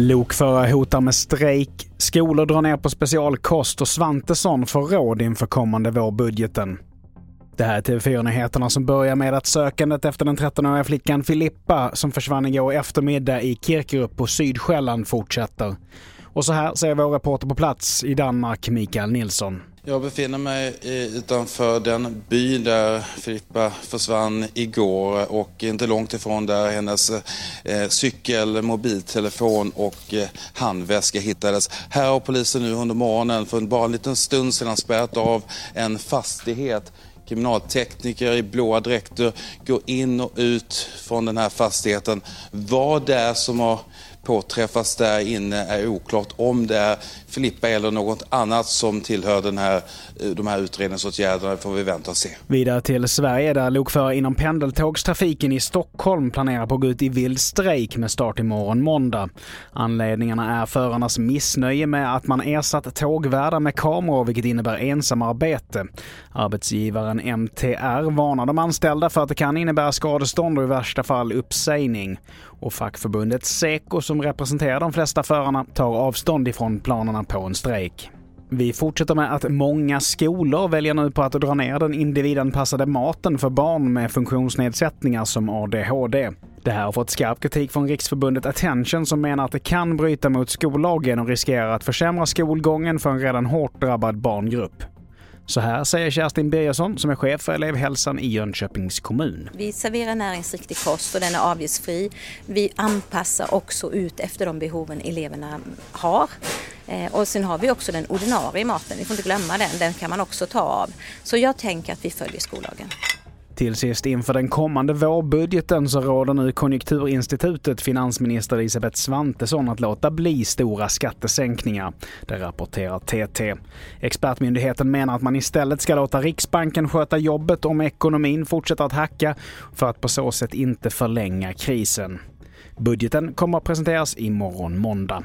Lokförare hotar med strejk, skolor drar ner på specialkost och Svantesson får råd inför kommande vårbudgeten. Det här är TV4-nyheterna som börjar med att sökandet efter den 13-åriga flickan Filippa som försvann igår eftermiddag i Kirkerup på Sydsjälland fortsätter. Och så här säger vår reporter på plats i Danmark, Mikael Nilsson. Jag befinner mig utanför den by där Filippa försvann igår och inte långt ifrån där hennes eh, cykel, mobiltelefon och eh, handväska hittades. Här har polisen nu under morgonen för bara en liten stund sedan spärrat av en fastighet kriminaltekniker i blåa dräkter går in och ut från den här fastigheten. Vad det är som har påträffats där inne är oklart. Om det är Filippa eller något annat som tillhör den här, eh, de här utredningsåtgärderna får vi vänta och se. Vidare till Sverige där lokförare inom pendeltågstrafiken i Stockholm planerar på att gå ut i vild strejk med start imorgon måndag. Anledningarna är förarnas missnöje med att man ersatt tågvärdar med kameror vilket innebär ensamarbete. Arbetsgivaren MTR varnar de anställda för att det kan innebära skadestånd och i värsta fall uppsägning. Och fackförbundet Seko som representerar de flesta förarna tar avstånd ifrån planerna på en strejk. Vi fortsätter med att många skolor väljer nu på att dra ner den individanpassade maten för barn med funktionsnedsättningar som ADHD. Det här har fått skarp kritik från Riksförbundet Attention som menar att det kan bryta mot skollagen och riskerar att försämra skolgången för en redan hårt drabbad barngrupp. Så här säger Kerstin Birgersson som är chef för elevhälsan i Jönköpings kommun. Vi serverar näringsriktig kost och den är avgiftsfri. Vi anpassar också ut efter de behoven eleverna har. Eh, och sen har vi också den ordinarie maten, vi får inte glömma den, den kan man också ta av. Så jag tänker att vi följer skollagen. Till sist inför den kommande vårbudgeten så råder nu Konjunkturinstitutet finansminister Elisabeth Svantesson att låta bli stora skattesänkningar. Det rapporterar TT. Expertmyndigheten menar att man istället ska låta Riksbanken sköta jobbet om ekonomin fortsätter att hacka för att på så sätt inte förlänga krisen. Budgeten kommer att presenteras imorgon måndag.